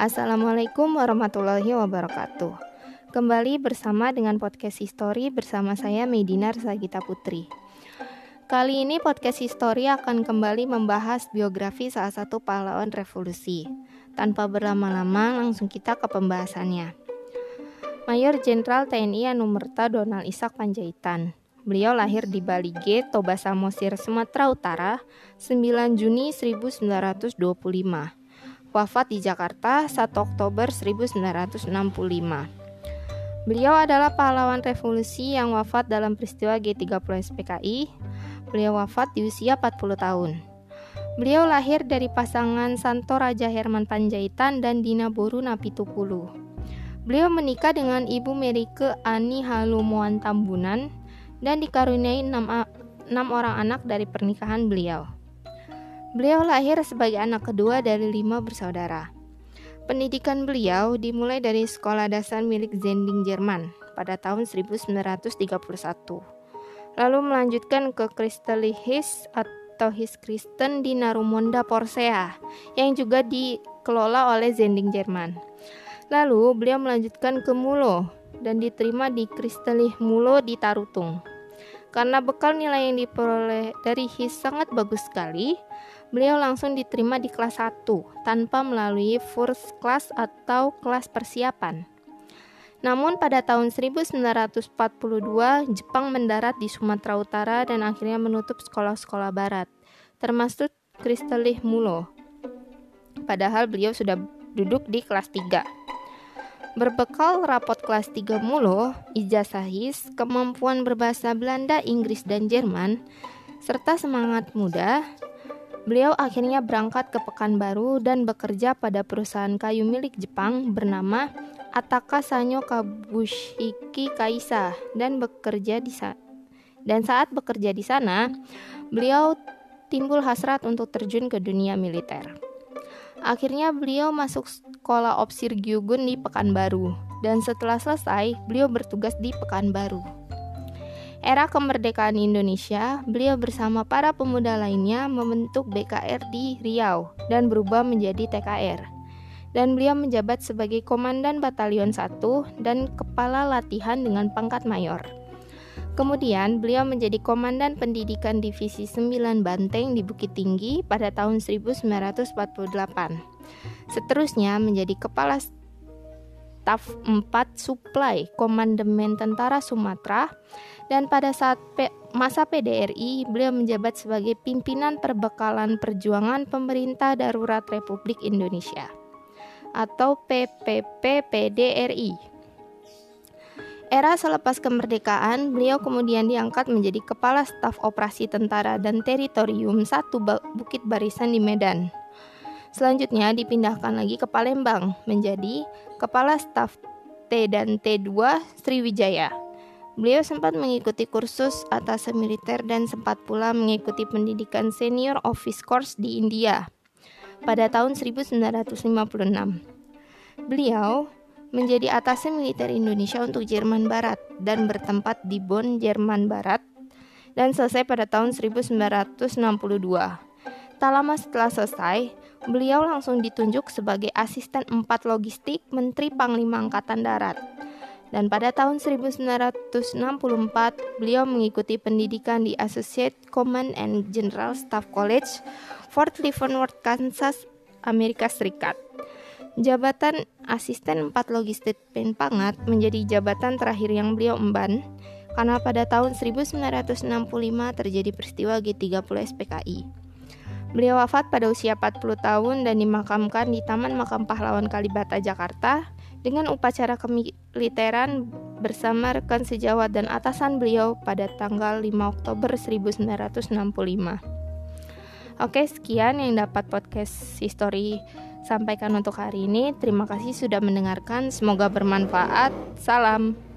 Assalamualaikum warahmatullahi wabarakatuh. Kembali bersama dengan podcast History bersama saya Medinar Sagita Putri. Kali ini podcast History akan kembali membahas biografi salah satu pahlawan revolusi. Tanpa berlama-lama, langsung kita ke pembahasannya. Mayor Jenderal TNI Anumerta Donald Ishak Panjaitan Beliau lahir di Bali G, Toba Samosir, Sumatera Utara, 9 Juni 1925. Wafat di Jakarta 1 Oktober 1965. Beliau adalah pahlawan revolusi yang wafat dalam peristiwa G30 SPKI. Beliau wafat di usia 40 tahun. Beliau lahir dari pasangan Santo Raja Herman Panjaitan dan Dina Boru Napitupulu. Beliau menikah dengan Ibu Merike Ani Halumuan Tambunan dan dikaruniai enam, enam orang anak dari pernikahan beliau. Beliau lahir sebagai anak kedua dari lima bersaudara. Pendidikan beliau dimulai dari sekolah dasar milik Zending Jerman pada tahun 1931. Lalu melanjutkan ke Christelicus atau His Kristen di Narumonda Porsea yang juga dikelola oleh Zending Jerman. Lalu beliau melanjutkan ke Mulo dan diterima di Kristelih Mulo di Tarutung. Karena bekal nilai yang diperoleh dari HIS sangat bagus sekali, beliau langsung diterima di kelas 1 tanpa melalui first class atau kelas persiapan. Namun pada tahun 1942, Jepang mendarat di Sumatera Utara dan akhirnya menutup sekolah-sekolah barat, termasuk Kristalih Mulo. Padahal beliau sudah duduk di kelas 3. Berbekal rapot kelas 3 mulu, ijazah his, kemampuan berbahasa Belanda, Inggris, dan Jerman, serta semangat muda, beliau akhirnya berangkat ke Pekanbaru dan bekerja pada perusahaan kayu milik Jepang bernama Ataka Sanyo Kabushiki Kaisa dan bekerja di sana. Dan saat bekerja di sana, beliau timbul hasrat untuk terjun ke dunia militer. Akhirnya beliau masuk sekolah Opsir Gyugun di Pekanbaru dan setelah selesai beliau bertugas di Pekanbaru. Era kemerdekaan Indonesia, beliau bersama para pemuda lainnya membentuk BKR di Riau dan berubah menjadi TKR. Dan beliau menjabat sebagai Komandan Batalion 1 dan Kepala Latihan dengan pangkat Mayor. Kemudian beliau menjadi Komandan Pendidikan Divisi 9 Banteng di Bukit Tinggi pada tahun 1948. Seterusnya menjadi Kepala Staf 4 Supply Komandemen Tentara Sumatera dan pada saat P masa PDRI beliau menjabat sebagai pimpinan perbekalan perjuangan pemerintah darurat Republik Indonesia atau PPP PDRI. Era selepas kemerdekaan, beliau kemudian diangkat menjadi Kepala Staf Operasi Tentara dan Teritorium 1 Bukit Barisan di Medan. Selanjutnya dipindahkan lagi ke Palembang menjadi Kepala Staf T dan T2 Sriwijaya. Beliau sempat mengikuti kursus atas militer dan sempat pula mengikuti pendidikan senior office course di India pada tahun 1956. Beliau menjadi atase militer Indonesia untuk Jerman Barat dan bertempat di Bonn, Jerman Barat dan selesai pada tahun 1962. Tak lama setelah selesai, beliau langsung ditunjuk sebagai asisten 4 logistik Menteri Panglima Angkatan Darat. Dan pada tahun 1964, beliau mengikuti pendidikan di Associate Command and General Staff College, Fort Leavenworth, Kansas, Amerika Serikat. Jabatan asisten 4 logistik Penpangat menjadi jabatan terakhir yang beliau emban karena pada tahun 1965 terjadi peristiwa G30 SPKI. Beliau wafat pada usia 40 tahun dan dimakamkan di Taman Makam Pahlawan Kalibata, Jakarta dengan upacara kemiliteran bersama rekan sejawat dan atasan beliau pada tanggal 5 Oktober 1965. Oke, sekian yang dapat podcast history sampaikan untuk hari ini. Terima kasih sudah mendengarkan. Semoga bermanfaat. Salam.